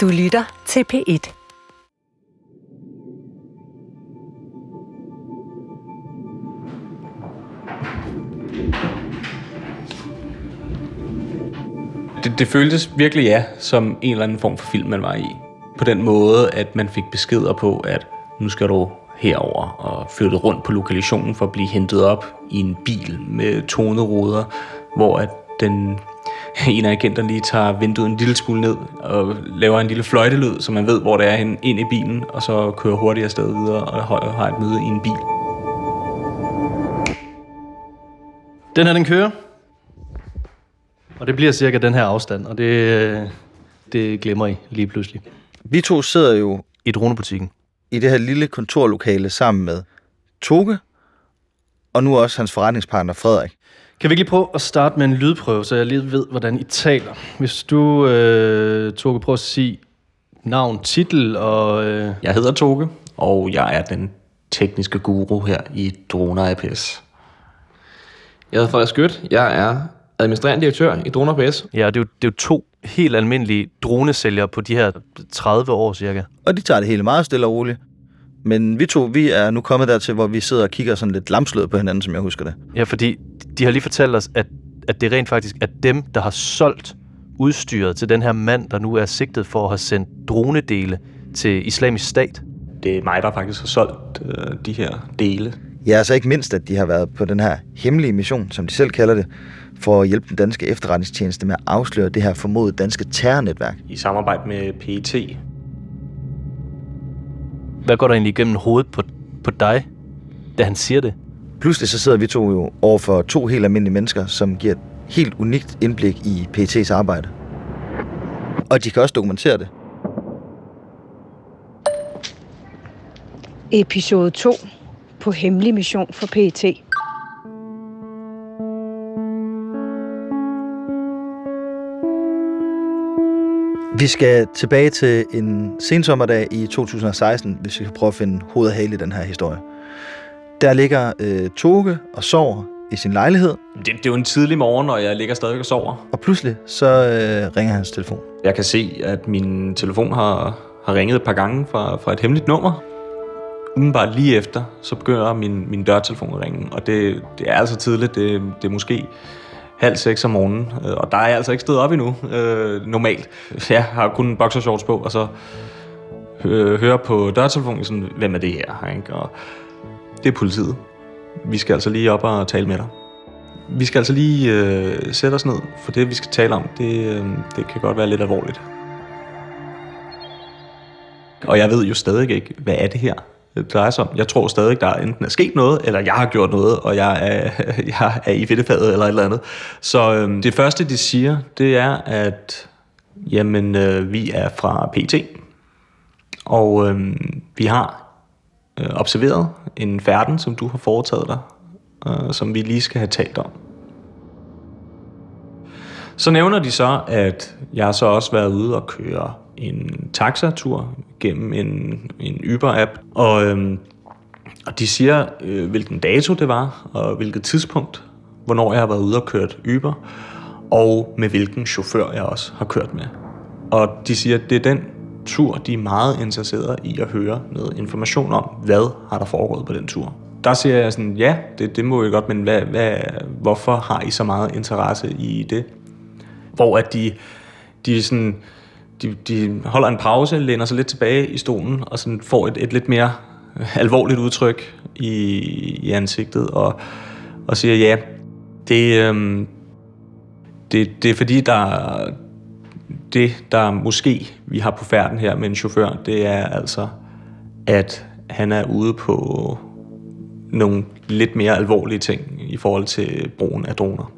Du lytter til P1. Det, det føltes virkelig, ja, som en eller anden form for film, man var i. På den måde, at man fik beskeder på, at nu skal du herover og flytte rundt på lokationen for at blive hentet op i en bil med toneruder, hvor at den en af agenterne lige tager vinduet en lille smule ned og laver en lille fløjtelyd, så man ved, hvor det er hen ind i bilen, og så kører hurtigt afsted videre og har et møde i en bil. Den her, den kører. Og det bliver cirka den her afstand, og det, det glemmer I lige pludselig. Vi to sidder jo I dronebutikken. i det her lille kontorlokale sammen med Toge, og nu også hans forretningspartner Frederik. Kan vi ikke lige prøve at starte med en lydprøve, så jeg lige ved, hvordan I taler? Hvis du, øh, Toge, prøver at sige navn, titel og... Øh, Jeg hedder Toge, og jeg er den tekniske guru her i Droner APS. Jeg hedder Frederik Skødt. Jeg er administrerende direktør i Droner PS. ja, det er, jo, det er jo to helt almindelige dronesælgere på de her 30 år cirka. Og de tager det hele meget stille og roligt. Men vi to, vi er nu kommet dertil, hvor vi sidder og kigger sådan lidt lamslået på hinanden, som jeg husker det. Ja, fordi de har lige fortalt os, at, at det rent faktisk er dem, der har solgt udstyret til den her mand, der nu er sigtet for at have sendt dronedele til islamisk stat. Det er mig, der faktisk har solgt øh, de her dele. Ja, altså ikke mindst, at de har været på den her hemmelige mission, som de selv kalder det, for at hjælpe den danske efterretningstjeneste med at afsløre det her formodede danske terrornetværk. i samarbejde med PET. Hvad går der egentlig igennem hovedet på, på dig, da han siger det? Pludselig så sidder vi to jo over for to helt almindelige mennesker, som giver et helt unikt indblik i PET's arbejde. Og de kan også dokumentere det. Episode 2 på hemmelig mission for PET. Vi skal tilbage til en sensommerdag i 2016, hvis vi kan prøve at finde hoved og hale i den her historie. Der ligger øh, Toge og sover i sin lejlighed, Det, det er jo en tidlig morgen, og jeg ligger stadig og sover. og pludselig så øh, ringer hans telefon. Jeg kan se, at min telefon har, har ringet et par gange fra, fra et hemmeligt nummer. Umiddelbart lige efter, så begynder min, min dørtelefon at ringe. Og det, det er altså tidligt. Det, det er måske halv seks om morgenen. øh, Og der er jeg altså ikke stået op endnu, øh, normalt. Jeg har kun boxershorts på, og så hø- hører på dørtelefonen sådan, hvem er det her? Ikke? Og det er politiet. Vi skal altså lige op og tale med dig. Vi skal altså lige øh, sætte os ned, for det vi skal tale om, det, øh, det kan godt være lidt alvorligt. Og jeg ved jo stadig ikke, hvad er det her det drejer sig om. Jeg tror stadig, der enten er sket noget, eller jeg har gjort noget, og jeg er, jeg er i fedtefaget eller et eller andet. Så øh, det første, de siger, det er, at jamen, øh, vi er fra PT, og øh, vi har øh, observeret en færden, som du har foretaget dig, øh, som vi lige skal have talt om. Så nævner de så, at jeg så også været ude og køre en taxatur gennem en, en Uber-app, og, øhm, og de siger, øh, hvilken dato det var, og hvilket tidspunkt, hvornår jeg har været ude og kørt Uber, og med hvilken chauffør jeg også har kørt med. Og de siger, at det er den tur, de er meget interesserede i at høre noget information om, hvad har der foregået på den tur. Der siger jeg sådan, ja, det, det må jeg godt, men hvad, hvad, hvorfor har I så meget interesse i det? Hvor at de, de, sådan, de, de holder en pause, læner sig lidt tilbage i stolen, og sådan får et, et lidt mere alvorligt udtryk i, i ansigtet, og, og siger, ja, det, øhm, det, det er fordi, der, det, der måske vi har på færden her med en chauffør, det er altså, at han er ude på nogle lidt mere alvorlige ting i forhold til brugen af droner.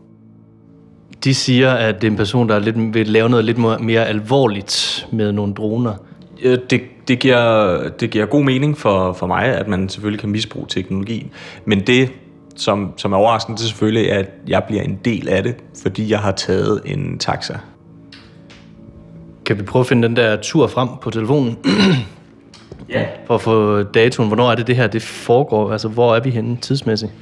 De siger, at det er en person, der er lidt, vil lave noget lidt mere- alvorligt med nogle droner. Det, det, giver, det giver god mening for, for mig, at man selvfølgelig kan misbruge teknologien. Men det, som, som er overraskende, det er selvfølgelig, at jeg bliver en del af det, fordi jeg har taget en taxa. Kan vi prøve at finde den der tur frem på telefonen? Ja. For at få datoen. Hvornår er det det her, det foregår? Altså, hvor er vi henne tidsmæssigt?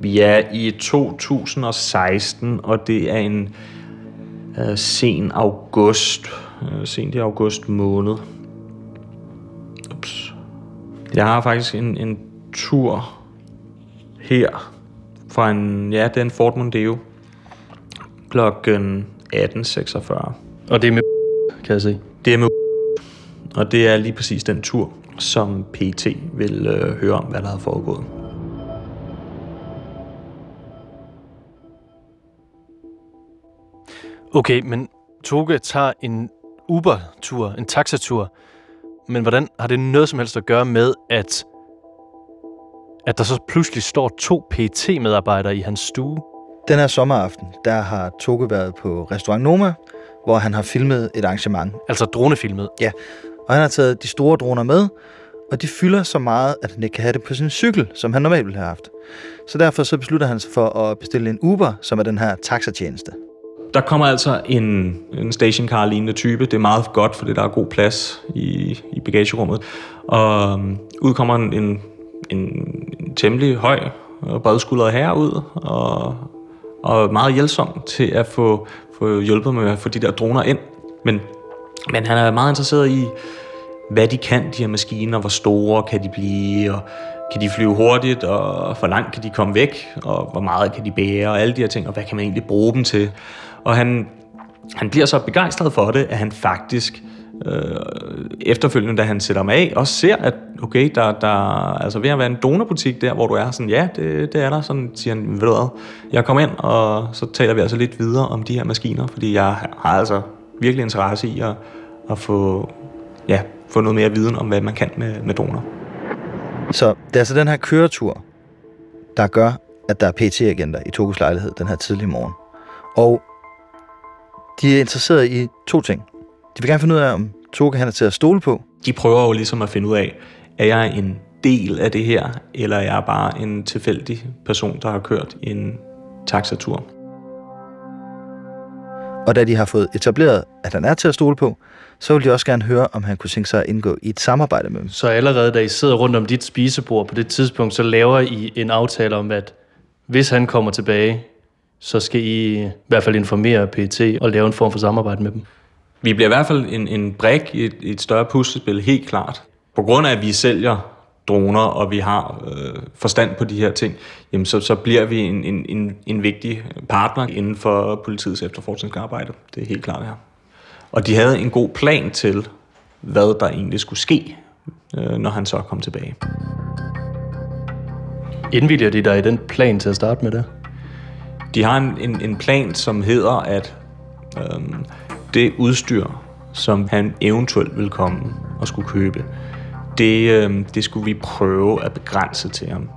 Vi er i 2016, og det er en øh, sen august øh, sent i august måned. Ups. Jeg har faktisk en, en tur her fra en, ja, det er en Ford Mondeo klokken 18.46. Og det er med kan jeg se. Det er med og det er lige præcis den tur, som PT vil øh, høre om, hvad der har foregået. Okay, men Toge tager en Uber-tur, en taxatur. Men hvordan har det noget som helst at gøre med, at, at der så pludselig står to PT-medarbejdere i hans stue? Den her sommeraften, der har Toge været på Restaurant Noma, hvor han har filmet et arrangement. Altså dronefilmet. Ja, og han har taget de store droner med, og de fylder så meget, at han ikke kan have det på sin cykel, som han normalt ville have haft. Så derfor så beslutter han sig for at bestille en Uber, som er den her taxatjeneste. Der kommer altså en, en stationcar-lignende type. Det er meget godt, fordi der er god plads i, i bagagerummet. Og um, ud kommer en, en, en temmelig høj og bredskuldret herre ud, og, og meget hjælpsom til at få, få hjulpet med at få de der droner ind. Men, men han er meget interesseret i, hvad de kan, de her maskiner, hvor store kan de blive, og kan de flyve hurtigt, og hvor langt kan de komme væk, og hvor meget kan de bære, og alle de her ting, og hvad kan man egentlig bruge dem til. Og han, han bliver så begejstret for det, at han faktisk øh, efterfølgende, da han sætter mig af, også ser, at okay, der, der altså ved at være en donorbutik der, hvor du er sådan, ja, det, det er der, sådan siger han, ved du hvad, jeg kommer ind, og så taler vi altså lidt videre om de her maskiner, fordi jeg har altså virkelig interesse i at, at få, ja, få noget mere viden om, hvad man kan med, med droner. Så det er altså den her køretur, der gør, at der er PT-agenter i Tokos lejlighed den her tidlige morgen. Og de er interesseret i to ting. De vil gerne finde ud af, om Toge han er til at stole på. De prøver jo ligesom at finde ud af, er jeg en del af det her, eller er jeg bare en tilfældig person, der har kørt en taxatur. Og da de har fået etableret, at han er til at stole på, så vil de også gerne høre, om han kunne tænke sig at indgå i et samarbejde med dem. Så allerede da I sidder rundt om dit spisebord på det tidspunkt, så laver I en aftale om, at hvis han kommer tilbage, så skal I i hvert fald informere PT og lave en form for samarbejde med dem. Vi bliver i hvert fald en, en brik i et, et større puslespil, helt klart. På grund af, at vi sælger droner, og vi har øh, forstand på de her ting, jamen så, så bliver vi en, en, en, en vigtig partner inden for politiets efterforskningsarbejde. Det er helt klart her. Og de havde en god plan til, hvad der egentlig skulle ske, øh, når han så kom tilbage. Indvilger de dig i den plan til at starte med det? De har en, en, en plan, som hedder, at øhm, det udstyr, som han eventuelt vil komme og skulle købe, det, øhm, det skulle vi prøve at begrænse til ham.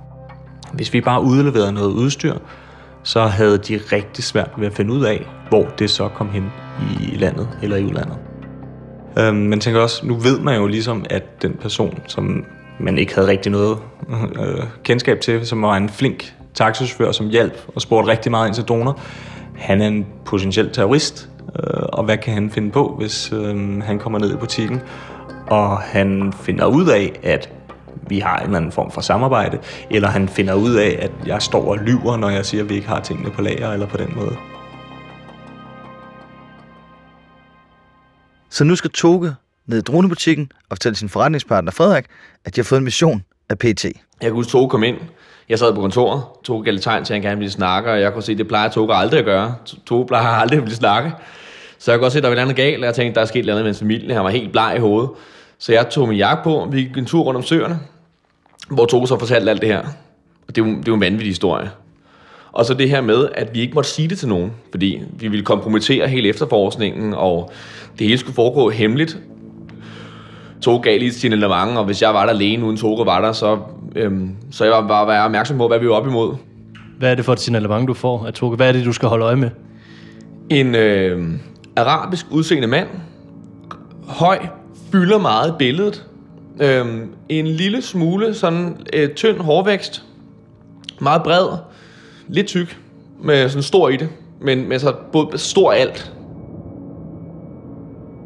Hvis vi bare udleverede noget udstyr, så havde de rigtig svært ved at finde ud af, hvor det så kom hen i landet eller i udlandet. Øhm, men tænker også, nu ved man jo ligesom, at den person, som man ikke havde rigtig noget øh, kendskab til, som var en flink taxichauffør, som hjalp og spurgte rigtig meget ind til droner, han er en potentiel terrorist, øh, og hvad kan han finde på, hvis øh, han kommer ned i butikken? Og han finder ud af, at vi har en eller anden form for samarbejde, eller han finder ud af, at jeg står og lyver, når jeg siger, at vi ikke har tingene på lager, eller på den måde. Så nu skal Toge ned i dronebutikken og fortælle sin forretningspartner Frederik, at de har fået en mission af PT. Jeg kunne huske, Toge kom ind. Jeg sad på kontoret. Toge gav lidt tegn til, at han gerne ville snakke, og jeg kunne se, at det plejer Toge aldrig at gøre. Toge plejer aldrig at ville snakke. Så jeg kunne også se, at der var noget galt, og jeg tænkte, der er sket noget med hans familie. Han var helt bleg i hovedet. Så jeg tog min jakke på, og vi gik en tur rundt om søerne, hvor Toge så fortalte alt det her. Og det er jo, det er jo en vanvittig historie. Og så det her med, at vi ikke måtte sige det til nogen, fordi vi ville kompromittere hele efterforskningen, og det hele skulle foregå hemmeligt. Toge gav lige sin element, og hvis jeg var der alene, uden Toge var der, så, øhm, så jeg var bare være opmærksom på, hvad vi var op imod. Hvad er det for et signalement, du får af Toge? Hvad er det, du skal holde øje med? En øh, arabisk udseende mand, høj, fylder meget billedet, øh, en lille smule sådan øh, tynd hårvækst, meget bred, lidt tyk, med sådan stor i det, men med så både stor alt.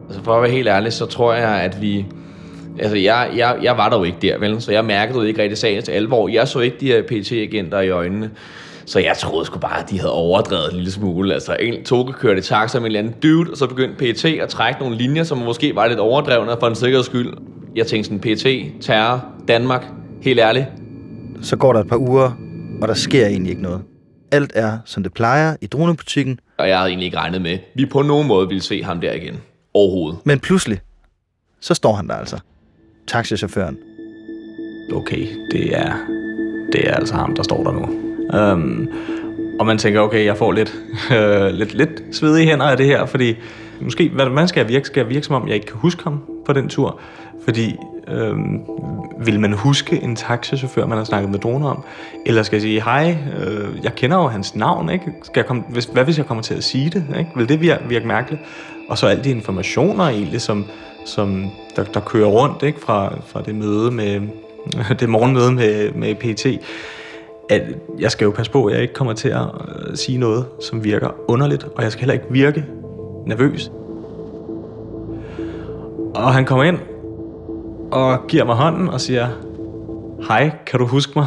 Altså for at være helt ærlig, så tror jeg, at vi... Altså, jeg, jeg, jeg var der jo ikke der, vel? Så jeg mærkede ikke rigtig sagens alvor. Jeg så ikke de her PT-agenter i øjnene. Så jeg troede sgu bare, at de havde overdrevet en lille smule. Altså, en tog kørte taxa med en eller anden dude, og så begyndte PT at trække nogle linjer, som måske var lidt overdrevne for en sikkerheds skyld. Jeg tænkte sådan, PT, terror, Danmark, helt ærligt. Så går der et par uger, og der sker egentlig ikke noget. Alt er, som det plejer i dronebutikken, Og jeg havde egentlig ikke regnet med, at vi på nogen måde ville se ham der igen. Overhovedet. men pludselig, så står han der altså. Taxichaufføren. okay, det er, det er altså ham, der står der nu. Um, og man tænker, okay, jeg får lidt, øh, lidt, lidt svedige hænder af det her, fordi måske, hvad man skal virke, skal jeg virke som om, jeg ikke kan huske ham på den tur, fordi øh, vil man huske en taxichauffør, man har snakket med droner om? Eller skal jeg sige, hej, øh, jeg kender jo hans navn, ikke? Skal jeg komme, hvis, hvad hvis jeg kommer til at sige det? Ikke? Vil det virke, virke mærkeligt? Og så alle de informationer egentlig, som, som der, der kører rundt ikke? Fra, fra det møde med, det morgenmøde med, med PT, at jeg skal jo passe på, at jeg ikke kommer til at øh, sige noget, som virker underligt, og jeg skal heller ikke virke nervøs. Og han kommer ind og giver mig hånden og siger, hej, kan du huske mig?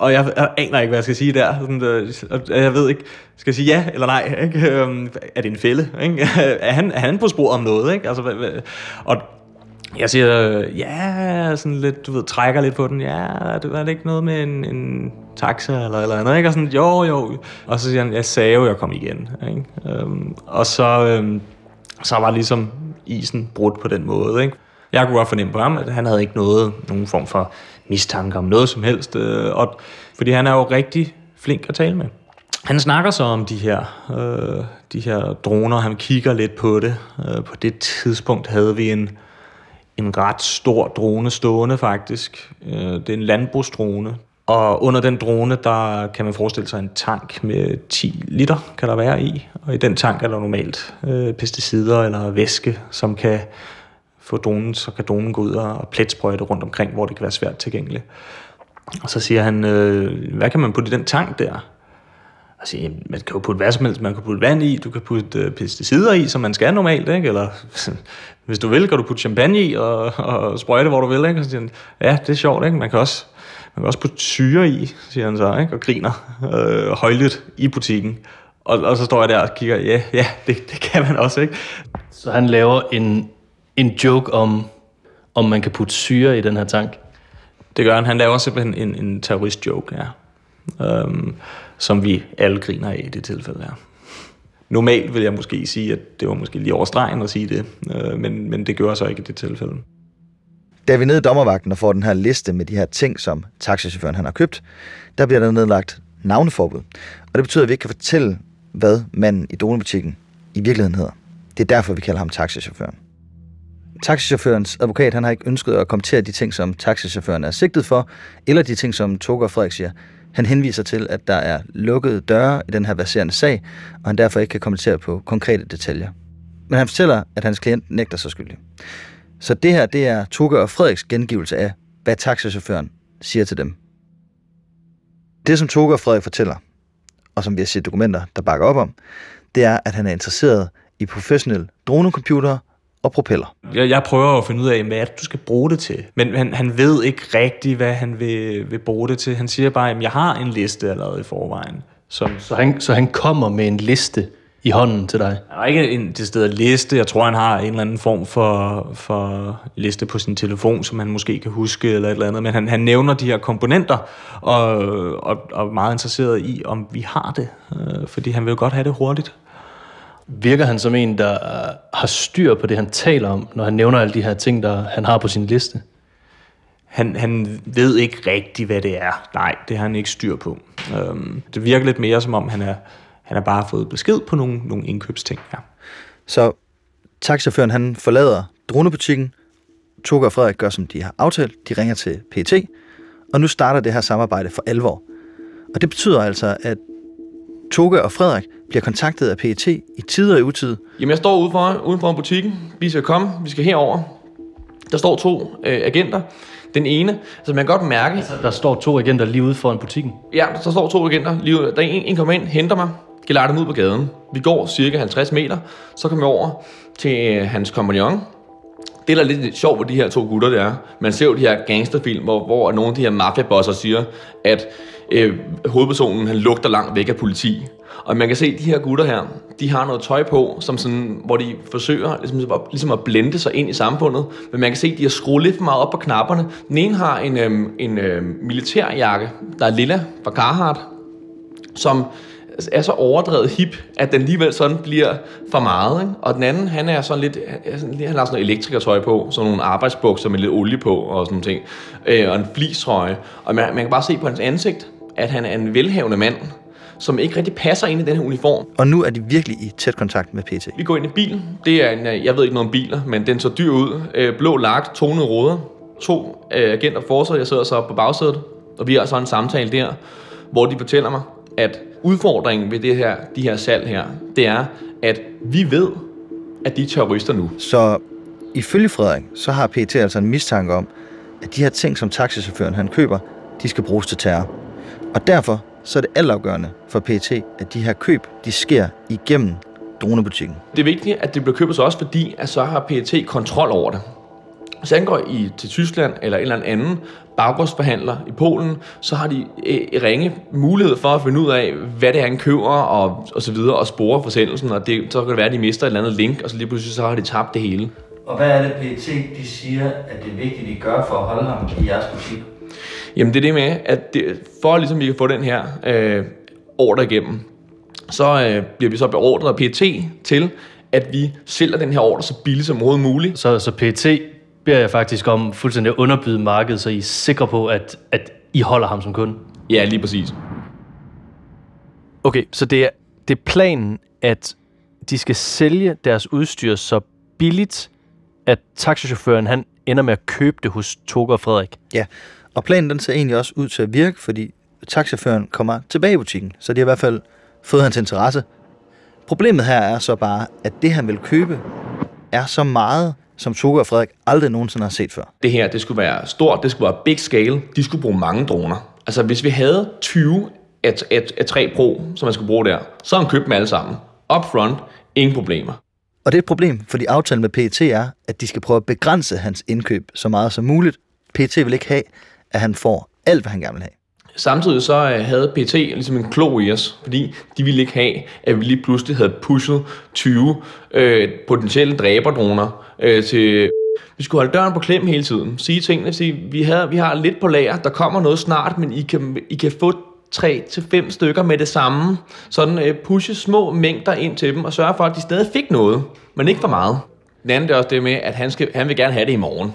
Og jeg, jeg aner ikke, hvad jeg skal sige der. Sådan, øh, jeg ved ikke, skal jeg sige ja eller nej? Ikke? Øh, Er det en fælde? Ikke? Er, han, er han på sporet om noget? Ikke? Altså, hvad, hvad, og jeg siger, ja, sådan lidt, du ved, trækker lidt på den. Ja, det var det ikke noget med en, en taxa eller eller andet, ikke? Og sådan, jo, jo. Og så siger han, jeg sagde jo, jeg kom igen, ikke? Øhm, og så, øhm, så var ligesom isen brudt på den måde, ikke? Jeg kunne godt fornemme på ham, at han havde ikke noget, nogen form for mistanke om noget som helst. Øh, og, fordi han er jo rigtig flink at tale med. Han snakker så om de her, øh, de her droner, han kigger lidt på det. Øh, på det tidspunkt havde vi en, en ret stor drone stående faktisk. Øh, det er en landbrugsdrone. Og under den drone, der kan man forestille sig en tank med 10 liter, kan der være i. Og i den tank er der normalt øh, pesticider eller væske, som kan få dronen, så kan dronen gå ud og pletsprøjte rundt omkring, hvor det kan være svært tilgængeligt. Og så siger han, øh, hvad kan man putte i den tank der? Og siger, "Jamen, man kan jo putte hvad som helst. Man kan putte vand i, du kan putte øh, pesticider i, som man skal normalt, ikke? Eller hvis du vil, kan du putte champagne i og, og sprøjte, hvor du vil, ikke? Og så siger han, ja, det er sjovt, ikke? Man kan også, man kan også putte syre i, siger han så, ikke? Og griner øh, højlydt i butikken. Og, og så står jeg der og kigger, ja, ja, det, det kan man også, ikke? Så han laver en, en joke om, om man kan putte syre i den her tank. Det gør han. Han laver simpelthen en, en terrorist-joke, ja. Øhm, som vi alle griner af i det tilfælde her. Normalt vil jeg måske sige, at det var måske lige over stregen at sige det, øh, men, men det gør så ikke i det tilfælde. Da vi er nede i dommervagten og får den her liste med de her ting, som taxichaufføren han har købt, der bliver der nedlagt navneforbud. Og det betyder, at vi ikke kan fortælle, hvad manden i dronebutikken i virkeligheden hedder. Det er derfor, vi kalder ham taxichaufføren. Taxichaufførens advokat han har ikke ønsket at kommentere de ting, som taxichaufføren er sigtet for, eller de ting, som Toker Frederik siger. Han henviser til, at der er lukkede døre i den her verserende sag, og han derfor ikke kan kommentere på konkrete detaljer. Men han fortæller, at hans klient nægter sig skyldig. Så det her, det er Toge og Frederiks gengivelse af, hvad taxichaufføren siger til dem. Det, som Toge og Frederik fortæller, og som vi har set dokumenter, der bakker op om, det er, at han er interesseret i professionelle dronecomputere og propeller. Jeg, jeg prøver at finde ud af, hvad er det, du skal bruge det til. Men han, han ved ikke rigtigt, hvad han vil, vil bruge det til. Han siger bare, at jeg har en liste allerede i forvejen. Som, Så han, så han kommer med en liste i hånden til dig. der er ikke en decideret liste. Jeg tror, han har en eller anden form for, for liste på sin telefon, som han måske kan huske eller et eller andet. Men han, han nævner de her komponenter, og, og, og er meget interesseret i, om vi har det. Øh, fordi han vil jo godt have det hurtigt. Virker han som en, der øh, har styr på det, han taler om, når han nævner alle de her ting, der han har på sin liste? Han, han ved ikke rigtigt, hvad det er. Nej, det har han ikke styr på. Øhm, det virker lidt mere, som om han er, han har bare fået besked på nogle, nogle indkøbsting. Ja. Så taxichaufføren han forlader dronebutikken. Toge og Frederik gør, som de har aftalt. De ringer til PT, og nu starter det her samarbejde for alvor. Og det betyder altså, at Toge og Frederik bliver kontaktet af PET i tid og i utid, Jamen, jeg står ude for, uden for butikken. Vi skal komme. Vi skal herover. Der står to øh, agenter. Den ene, altså man kan godt mærke, Der står to agenter lige ude foran butikken. ja, der står to agenter. Lige, ud- der er en, en kommer ind, henter mig, gelejder dem ud på gaden. Vi går cirka 50 meter, så kommer jeg over til øh, hans kompagnon, det, der er lidt sjovt ved de her to gutter, det er, man ser jo de her gangsterfilm, hvor, hvor nogle af de her mafiabosser siger, at øh, hovedpersonen han lugter langt væk af politi. Og man kan se, at de her gutter her, de har noget tøj på, som sådan, hvor de forsøger ligesom, ligesom at- ligesom at blende sig ind i samfundet. Men man kan se, at de har skruet lidt for meget op på knapperne. Den ene har en, øhm, en øhm, militærjakke, der er lilla fra Carhartt, som er så overdrevet hip, at den alligevel sådan bliver for meget. Ikke? Og den anden, han er sådan lidt, han, har sådan noget elektrikertøj på, sådan nogle arbejdsbukser med lidt olie på og sådan ting, øh, og en flistrøje. Og man, man kan bare se på hans ansigt, at han er en velhavende mand, som ikke rigtig passer ind i den her uniform. Og nu er de virkelig i tæt kontakt med PT. Vi går ind i bilen. Det er en, øh, jeg ved ikke noget om biler, men den så dyr ud. Øh, blå lak, tonede ruder. To øh, agenter forsædet. Jeg sidder så på bagsædet, og vi har så en samtale der, hvor de fortæller mig, at udfordringen ved det her, de her salg her, det er, at vi ved, at de er terrorister nu. Så ifølge Frederik, så har PT altså en mistanke om, at de her ting, som taxichaufføren han køber, de skal bruges til terror. Og derfor så er det altafgørende for PT, at de her køb, de sker igennem dronebutikken. Det er vigtigt, at det bliver købt hos os, fordi at så har PET kontrol over det. Hvis han går i, til Tyskland eller en eller anden baggårdsforhandler i Polen, så har de øh, ringe mulighed for at finde ud af, hvad det er, han køber og, og så videre, og spore forsendelsen, og det, så kan det være, at de mister et eller andet link, og så lige pludselig så har de tabt det hele. Og hvad er det, PT de siger, at det er vigtigt, de gør for at holde ham i jeres butik? Jamen det er det med, at det, for at ligesom vi kan få den her øh, ordre igennem, så øh, bliver vi så beordret af PET til, at vi sælger den her ordre så billigt som overhovedet muligt. Så, så PT beder jeg faktisk om fuldstændig at underbyde markedet, så I er sikre på, at, at I holder ham som kunde. Ja, lige præcis. Okay, så det er, det er planen, at de skal sælge deres udstyr så billigt, at taxichaufføren han ender med at købe det hos Toga og Frederik. Ja, og planen den ser egentlig også ud til at virke, fordi taxichaufføren kommer tilbage i butikken, så de har i hvert fald fået hans interesse. Problemet her er så bare, at det han vil købe, er så meget, som Toga og Frederik aldrig nogensinde har set før. det her, det skulle være stort, det skulle være big scale, de skulle bruge mange droner. Altså hvis vi havde 20 af, af, af 3 Pro, som man skulle bruge der, så har han købt dem alle sammen. Up front, ingen problemer. Og det er et problem, fordi aftalen med PET er, at de skal prøve at begrænse hans indkøb så meget som muligt. PET vil ikke have, at han får alt, hvad han gerne vil have. Samtidig så øh, havde PT ligesom en klo i os, fordi de ville ikke have, at vi lige pludselig havde pushet 20 øh, potentielle dræberdroner øh, til... Vi skulle holde døren på klem hele tiden, sige tingene, sige, vi, havde, vi har lidt på lager, der kommer noget snart, men I kan, I kan få 3 til fem stykker med det samme. Sådan øh, pushe små mængder ind til dem, og sørge for, at de stadig fik noget, men ikke for meget. Den anden det er også det med, at han, skal, han vil gerne have det i morgen.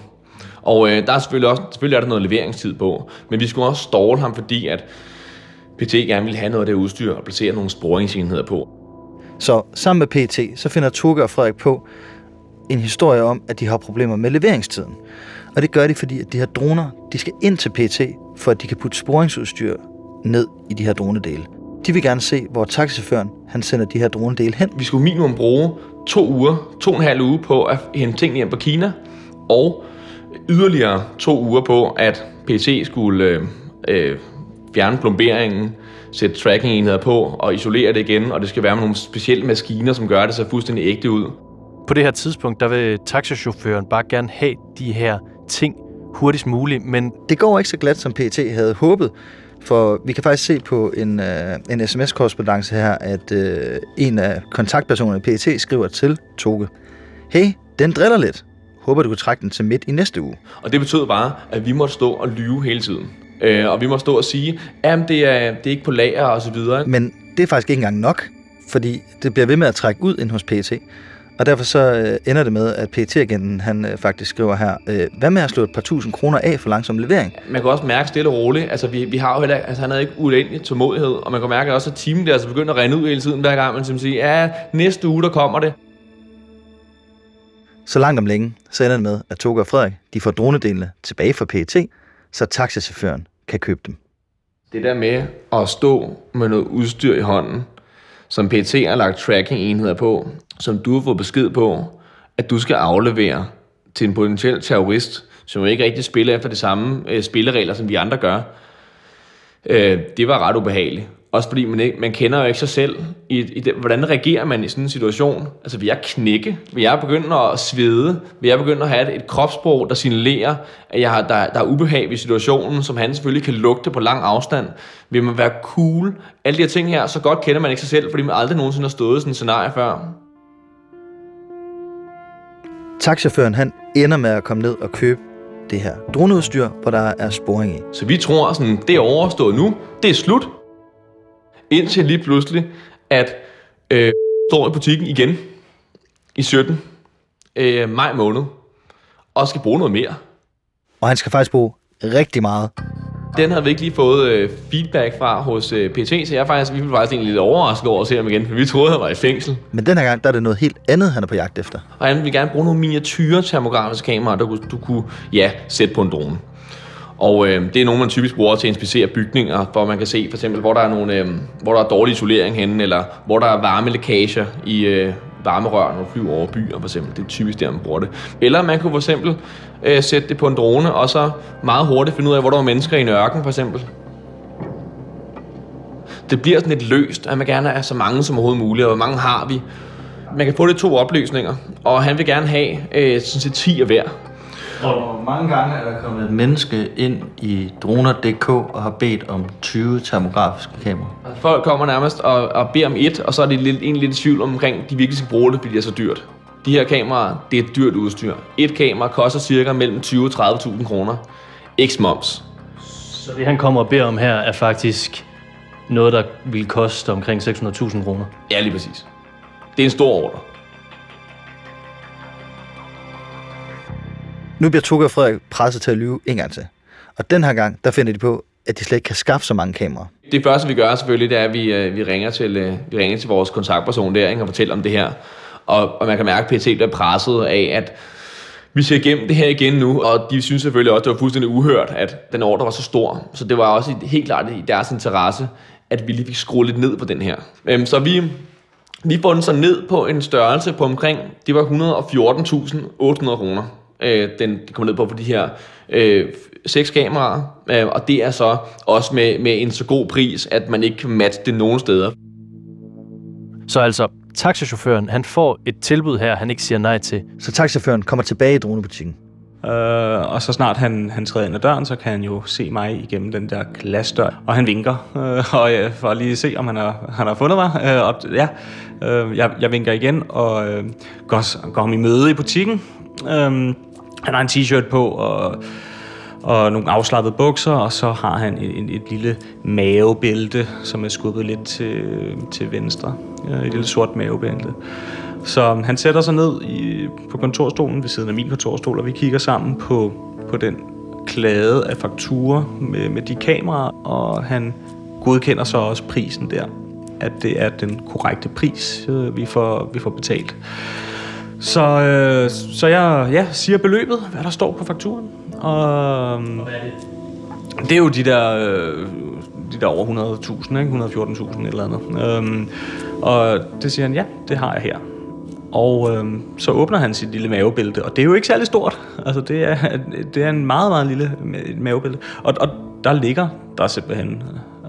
Og øh, der er selvfølgelig også selvfølgelig er der noget leveringstid på, men vi skulle også ståle ham, fordi at PT gerne ville have noget af det udstyr og placere nogle sporingsenheder på. Så sammen med PET, så finder Toge og Frederik på en historie om, at de har problemer med leveringstiden. Og det gør de, fordi at de her droner, de skal ind til PET, for at de kan putte sporingsudstyr ned i de her dronedele. De vil gerne se, hvor taxichaufføren han sender de her dronedele hen. Vi skulle minimum bruge to uger, to og en halv uge på at hente tingene hjem på Kina, og yderligere to uger på, at PT skulle øh, øh, fjerne plomberingen, sætte tracking-enheder på og isolere det igen, og det skal være med nogle specielle maskiner, som gør det så fuldstændig ægte ud. På det her tidspunkt, der vil taxichaufføren bare gerne have de her ting hurtigst muligt, men Det går ikke så glat, som PET havde håbet, for vi kan faktisk se på en, øh, en sms-korrespondence her, at øh, en af kontaktpersonerne i PET skriver til Toge. Hey, den driller lidt. Håber, du kan trække den til midt i næste uge. Og det betød bare, at vi måtte stå og lyve hele tiden. Øh, og vi må stå og sige, at det er, det er ikke på lager og så videre. Men det er faktisk ikke engang nok, fordi det bliver ved med at trække ud ind hos PET. Og derfor så øh, ender det med, at PET-agenten han øh, faktisk skriver her, øh, hvad med at slå et par tusind kroner af for langsom levering? Man kan også mærke stille og roligt, altså vi, vi har jo heller, altså han havde ikke uendelig tålmodighed, og man kan mærke også, at timen der altså begynder at rende ud hele tiden, hver gang man siger, ja, næste uge der kommer det. Så langt om længe, så ender det med, at Toge og Frederik de får dronedelene tilbage fra PET, så taxichaufføren kan købe dem. Det der med at stå med noget udstyr i hånden, som PT har lagt tracking-enheder på, som du har fået besked på, at du skal aflevere til en potentiel terrorist, som ikke rigtig spiller efter de samme øh, spilleregler, som vi andre gør, øh, det var ret ubehageligt. Også fordi man, ikke, man kender jo ikke sig selv. I, i det, hvordan reagerer man i sådan en situation? Altså vil jeg knække? Vil jeg begynde at svede? Vil jeg begynde at have et, et kropssprog, der signalerer, at jeg har, der, der er ubehag i situationen, som han selvfølgelig kan lugte på lang afstand? Vil man være cool? Alle de her ting her, så godt kender man ikke sig selv, fordi man aldrig nogensinde har stået i sådan et scenarie før. Taxachaufføren han ender med at komme ned og købe det her droneudstyr, hvor der er sporing i. Så vi tror sådan, det er overstået nu, det er slut. Indtil lige pludselig, at øh, står i butikken igen i 17 øh, maj måned, og skal bruge noget mere. Og han skal faktisk bruge rigtig meget. Den havde vi ikke lige fået øh, feedback fra hos øh, PT, så jeg faktisk, vi blev faktisk egentlig lidt overrasket over at se ham igen, for vi troede, han var i fængsel. Men den her gang, der er det noget helt andet, han er på jagt efter. Og han ville gerne bruge nogle miniatyre termografiske kameraer, der du kunne ja, sætte på en drone. Og øh, det er nogen, man typisk bruger til at inspicere bygninger, hvor man kan se for eksempel, hvor der er, nogle, øh, hvor der er dårlig isolering henne, eller hvor der er varmelækager i øh, varmerør, når du flyver over byer for eksempel. Det er typisk der, man bruger det. Eller man kunne for eksempel øh, sætte det på en drone, og så meget hurtigt finde ud af, hvor der er mennesker i en ørken for eksempel. Det bliver sådan lidt løst, at man gerne er så mange som overhovedet muligt, og hvor mange har vi. Man kan få det to opløsninger, og han vil gerne have øh, sådan set 10 af hver. Hvor mange gange er der kommet et menneske ind i droner.dk og har bedt om 20 termografiske kameraer? Altså, folk kommer nærmest og, og beder om et, og så er de lidt, egentlig lidt i tvivl omkring, de virkelig skal bruge det, fordi det er så dyrt. De her kameraer, det er et dyrt udstyr. Et kamera koster cirka mellem 20 og 30.000 kroner. X moms. Så det, han kommer og beder om her, er faktisk noget, der vil koste omkring 600.000 kroner. Ja, lige præcis. Det er en stor ordre. Nu bliver Tukke og Frederik presset til at lyve en gang til. Og den her gang, der finder de på, at de slet ikke kan skaffe så mange kameraer. Det første, vi gør selvfølgelig, det er, at vi, øh, vi, ringer, til, øh, vi ringer til vores kontaktperson der ikke, og fortæller om det her. Og, og man kan mærke, at PT bliver presset af, at vi ser igennem det her igen nu, og de synes selvfølgelig også, at det var fuldstændig uhørt, at den ordre var så stor. Så det var også helt klart i deres interesse, at vi lige fik skruet lidt ned på den her. Øhm, så vi, vi får den så ned på en størrelse på omkring, det var 114.800 kroner. Øh, den de kommer ned på for de her øh, seks kameraer, øh, og det er så også med, med en så god pris, at man ikke kan matche det nogen steder. Så altså, taxachaufføren, han får et tilbud her, han ikke siger nej til. Så taxachaufføren kommer tilbage i dronebutikken. Øh, og så snart han, han træder ind ad døren, så kan han jo se mig igennem den der glasdør. Og han vinker, øh, og, øh, for at lige se, om han har, han har fundet mig. Øh, og, ja, øh, jeg, jeg vinker igen og øh, går, går ham i møde i butikken. Øh, han har en t-shirt på og, og nogle afslappede bukser, og så har han et, et, et lille mavebælte, som er skubbet lidt til, til venstre. Et lille sort mavebælte. Så han sætter sig ned i, på kontorstolen ved siden af min kontorstol, og vi kigger sammen på, på den klade af fakturer med, med de kameraer, og han godkender så også prisen der, at det er den korrekte pris, øh, vi får, vi får betalt. Så, øh, så jeg ja, siger beløbet, hvad der står på fakturen. Og, hvad er det? Det er jo de der, øh, de der over 100.000, ikke? 114.000 et eller andet. Øhm, og det siger han, ja, det har jeg her. Og øhm, så åbner han sit lille mavebælte, og det er jo ikke særlig stort. Altså, det er, det er en meget, meget lille mavebælte. Og, og der ligger der simpelthen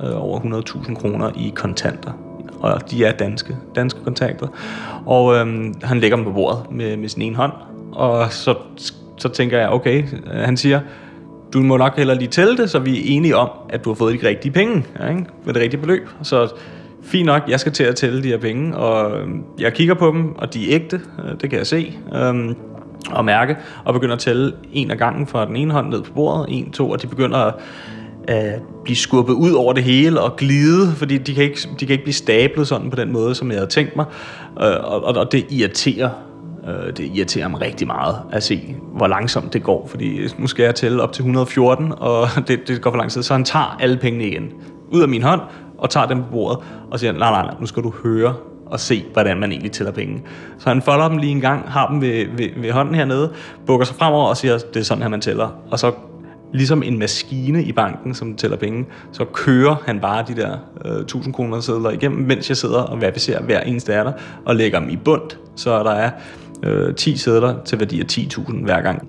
øh, over 100.000 kroner i kontanter. Og de er danske, danske kontakter. Og øhm, han lægger dem på bordet med, med sin ene hånd. Og så, så tænker jeg, okay, øh, han siger, du må nok heller lige tælle det, så vi er enige om, at du har fået de rigtige penge, ja, ikke? med det rigtige beløb. Så fint nok, jeg skal til at tælle de her penge, og øhm, jeg kigger på dem, og de er ægte, øh, det kan jeg se, øhm, og mærke, og begynder at tælle en af gangen fra den ene hånd ned på bordet, en, to, og de begynder at øh, blive skubbet ud over det hele og glide, fordi de kan ikke, de kan ikke blive stablet sådan på den måde, som jeg havde tænkt mig, øh, og, og, det irriterer øh, det irriterer mig rigtig meget at se, hvor langsomt det går, fordi nu skal jeg tælle op til 114, og det, det går for lang tid, så han tager alle pengene igen ud af min hånd, og tager dem på bordet, og siger, nej, nej, nej, nu skal du høre og se, hvordan man egentlig tæller penge. Så han folder dem lige en gang, har dem ved, ved, ved hånden hernede, bukker sig fremover og siger, det er sådan her, man tæller. Og så ligesom en maskine i banken, som tæller penge, så kører han bare de der øh, 1000 kroner sædler igennem, mens jeg sidder og verificerer hver eneste af der, og lægger dem i bund, så der er øh, 10 sædler til værdi af 10.000 hver gang.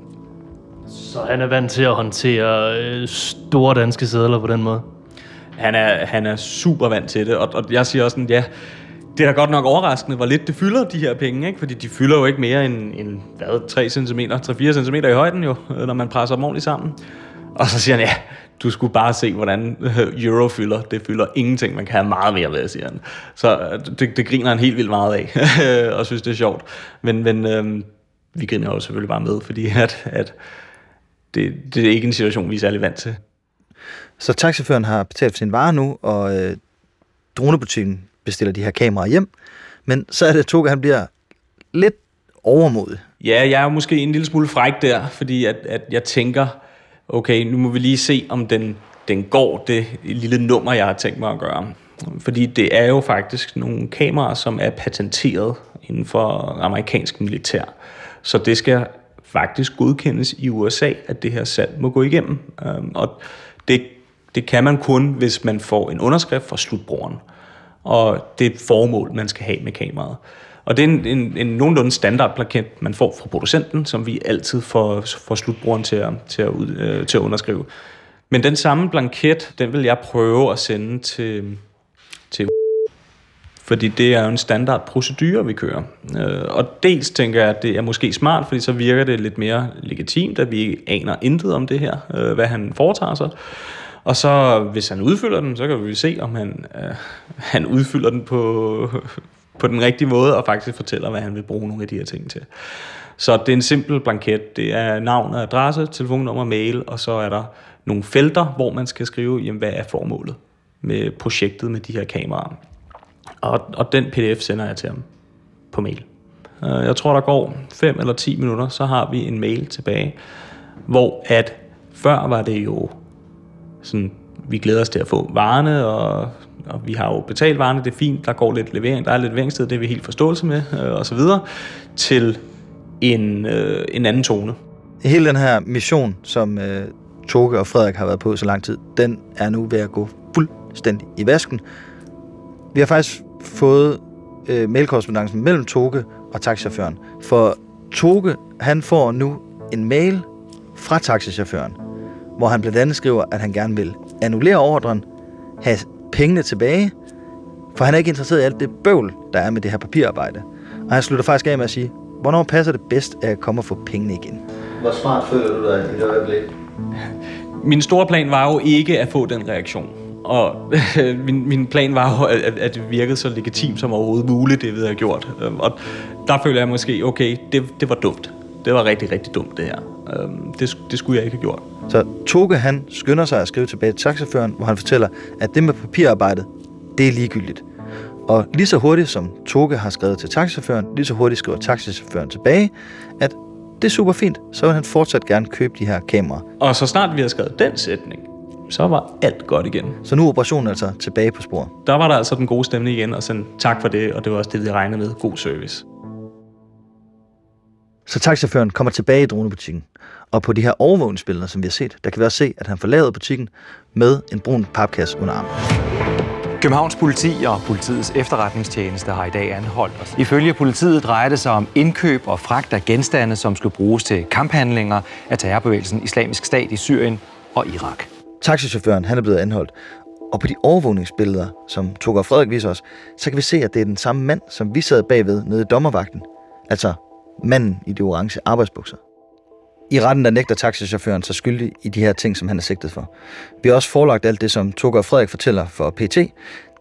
Så han er vant til at håndtere øh, store danske sædler på den måde? Han er, han er super vant til det, og, og jeg siger også sådan, ja, det er da godt nok overraskende, hvor lidt det fylder, de her penge, ikke? fordi de fylder jo ikke mere end, end hvad, 3 cm, 3-4 cm i højden jo, når man presser dem ordentligt sammen. Og så siger han, ja, du skulle bare se, hvordan euro fylder. Det fylder ingenting, man kan have meget mere ved, siger han. Så øh, det, det griner han helt vildt meget af, og synes, det er sjovt. Men, men øhm, vi griner jo selvfølgelig bare med, fordi at, at det, det er ikke en situation, vi er særlig vant til. Så taxichaufføren har betalt for sin vare nu, og øh, dronebutikken bestiller de her kameraer hjem. Men så er det, at Toga han bliver lidt overmodig. Ja, jeg er måske en lille smule fræk der, fordi at, at jeg tænker, okay, nu må vi lige se, om den, den går det lille nummer, jeg har tænkt mig at gøre. Fordi det er jo faktisk nogle kameraer, som er patenteret inden for amerikansk militær. Så det skal faktisk godkendes i USA, at det her salg må gå igennem. Øhm, og det, det kan man kun, hvis man får en underskrift fra slutbrugeren. Og det er formål, man skal have med kameraet. Og det er en, en, en nogenlunde standardplakat, man får fra producenten, som vi altid får, får slutbrugeren til at, til, at, ud, øh, til at underskrive. Men den samme blanket, den vil jeg prøve at sende til, til fordi det er jo en standard procedure, vi kører. Øh, og dels tænker jeg, at det er måske smart, fordi så virker det lidt mere legitimt, at vi aner intet om det her, øh, hvad han foretager sig. Og så, hvis han udfylder den, så kan vi se, om han, øh, han udfylder den på, på den rigtige måde, og faktisk fortæller, hvad han vil bruge nogle af de her ting til. Så det er en simpel blanket. Det er navn og adresse, telefonnummer, mail, og så er der nogle felter, hvor man skal skrive, jamen, hvad er formålet med projektet med de her kameraer. Og, og den pdf sender jeg til ham på mail. Øh, jeg tror, der går 5 eller 10 minutter, så har vi en mail tilbage, hvor at før var det jo sådan, vi glæder os til at få varerne, og, og vi har jo betalt varerne, det er fint, der går lidt levering, der er lidt leveringstid, det er vi helt forståelse med, øh, og så videre, til en, øh, en anden tone. Hele den her mission, som øh, Toge og Frederik har været på så lang tid, den er nu ved at gå fuldstændig i vasken. Vi har faktisk fået øh, mailkorrespondancen mellem Toge og taxichaufføren. For Toge, han får nu en mail fra taxichaufføren, hvor han blandt andet skriver, at han gerne vil annullere ordren, have pengene tilbage, for han er ikke interesseret i alt det bøvl, der er med det her papirarbejde. Og han slutter faktisk af med at sige, hvornår passer det bedst at komme og få pengene igen? Hvor smart føler du dig i det øjeblik? Min store plan var jo ikke at få den reaktion. Og min, min plan var jo, at, at det virkede så legitimt som overhovedet muligt, det vi havde gjort. Øhm, og der føler jeg måske, okay, det, det var dumt. Det var rigtig, rigtig dumt, det her. Øhm, det, det skulle jeg ikke have gjort. Så Toge han skynder sig at skrive tilbage til taxichaufføren, hvor han fortæller, at det med papirarbejdet, det er ligegyldigt. Og lige så hurtigt som Toge har skrevet til taxichaufføren, lige så hurtigt skriver taxichaufføren tilbage, at det er super fint, så vil han fortsat gerne købe de her kameraer. Og så snart vi havde skrevet den sætning, så var alt godt igen. Så nu er operationen altså tilbage på sporet. Der var der altså den gode stemning igen, og sådan tak for det, og det var også det, vi regnede med. God service. Så taxichaufføren kommer tilbage i dronebutikken. Og på de her overvågningsbilleder, som vi har set, der kan vi også se, at han forlader butikken med en brun papkasse under armen. Københavns politi og politiets efterretningstjeneste har i dag anholdt os. Ifølge politiet drejer det sig om indkøb og fragt af genstande, som skulle bruges til kamphandlinger af terrorbevægelsen Islamisk Stat i Syrien og Irak. Taxichaufføren han er blevet anholdt. Og på de overvågningsbilleder, som Toger Frederik viser os, så kan vi se, at det er den samme mand, som vi sad bagved nede i dommervagten. Altså manden i de orange arbejdsbukser. I retten der nægter taxichaufføren sig skyldig i de her ting, som han er sigtet for. Vi har også forelagt alt det, som Toger Frederik fortæller for PT,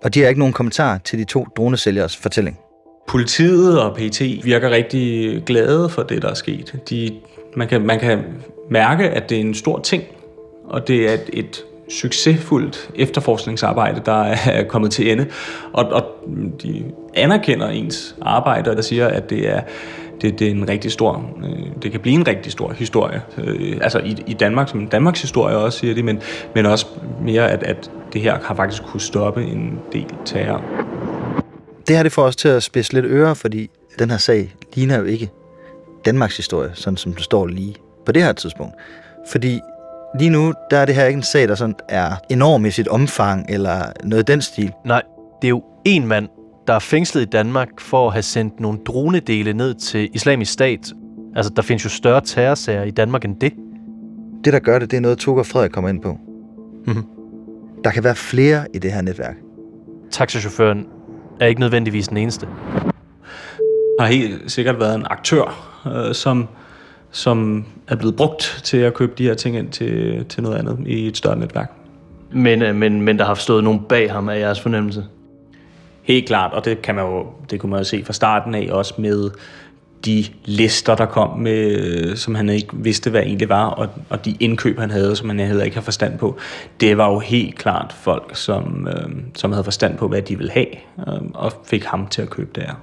og de har ikke nogen kommentar til de to dronesælgers fortælling. Politiet og PT virker rigtig glade for det, der er sket. De, man, kan, man kan mærke, at det er en stor ting, og det er et, et succesfuldt efterforskningsarbejde, der er kommet til ende. Og, og de anerkender ens arbejde, og der siger, at det er, det, det er en rigtig stor, øh, det kan blive en rigtig stor historie. Øh, altså i, i Danmark, som en Danmarks historie også, siger de, men, men også mere, at, at det her har faktisk kunne stoppe en del terror. Det her det får os til at spidse lidt ører, fordi den her sag ligner jo ikke Danmarks historie, sådan som det står lige på det her tidspunkt. Fordi lige nu, der er det her ikke en sag, der sådan er enorm i sit omfang, eller noget i den stil. Nej, det er jo en mand, der er fængslet i Danmark for at have sendt nogle dronedele ned til islamisk stat. Altså, der findes jo større terrorsager i Danmark end det. Det, der gør det, det er noget, Tukker Frederik kommer ind på. Mhm. Der kan være flere i det her netværk. Taxachaufføren er ikke nødvendigvis den eneste. har helt sikkert været en aktør, øh, som, som er blevet brugt til at købe de her ting ind til, til noget andet i et større netværk. Men, øh, men, men der har stået nogen bag ham af jeres fornemmelse. Helt klart, og det kan man jo, det kunne man jo se fra starten af, også med de lister, der kom med, som han ikke vidste, hvad egentlig var, og, og de indkøb, han havde, som han heller ikke har forstand på. Det var jo helt klart folk, som, øh, som havde forstand på, hvad de ville have, øh, og fik ham til at købe det her.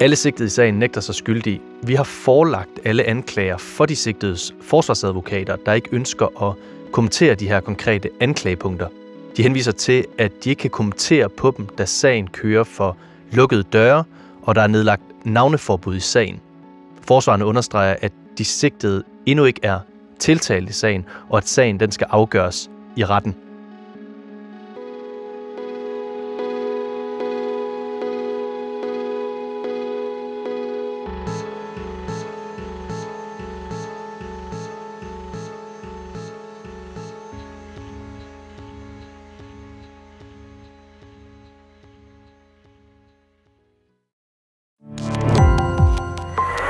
Alle sigtede i sagen nægter sig skyldige. Vi har forelagt alle anklager for de sigtedes forsvarsadvokater, der ikke ønsker at kommentere de her konkrete anklagepunkter. De henviser til, at de ikke kan kommentere på dem, da sagen kører for lukkede døre, og der er nedlagt navneforbud i sagen. Forsvarerne understreger, at de sigtede endnu ikke er tiltalt i sagen, og at sagen den skal afgøres i retten.